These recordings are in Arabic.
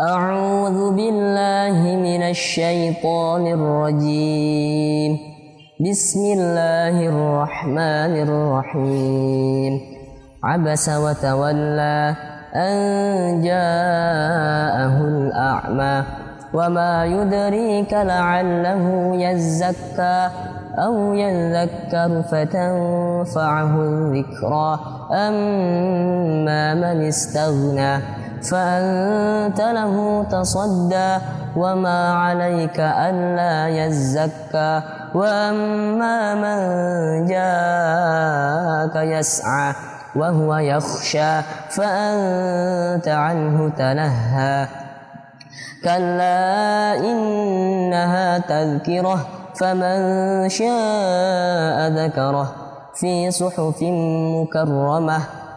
أعوذ بالله من الشيطان الرجيم. بسم الله الرحمن الرحيم. عبس وتولى أن جاءه الأعمى. وما يدريك لعله يزكى أو يذكر فتنفعه الذكرى. أما من استغنى فأنت له تصدى وما عليك ألا يزكى وأما من جاءك يسعى وهو يخشى فأنت عنه تلهى كلا إنها تذكرة فمن شاء ذكره في صحف مكرمة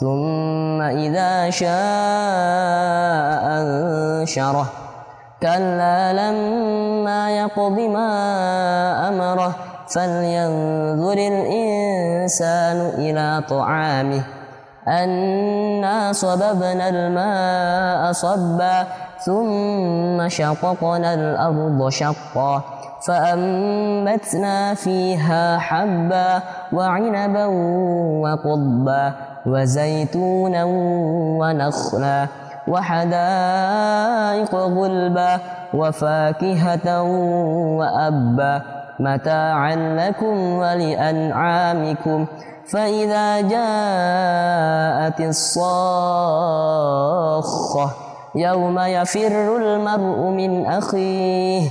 ثم إذا شاء أنشره. كلا لما يقض ما أمره فلينظر الإنسان إلى طعامه. أنا صببنا الماء صبا ثم شققنا الأرض شقا. فأنبتنا فيها حبا وعنبا وقضبا وزيتونا ونخلا وحدائق غلبا وفاكهة وأبا متاعا لكم ولأنعامكم فإذا جاءت الصاخة يوم يفر المرء من أخيه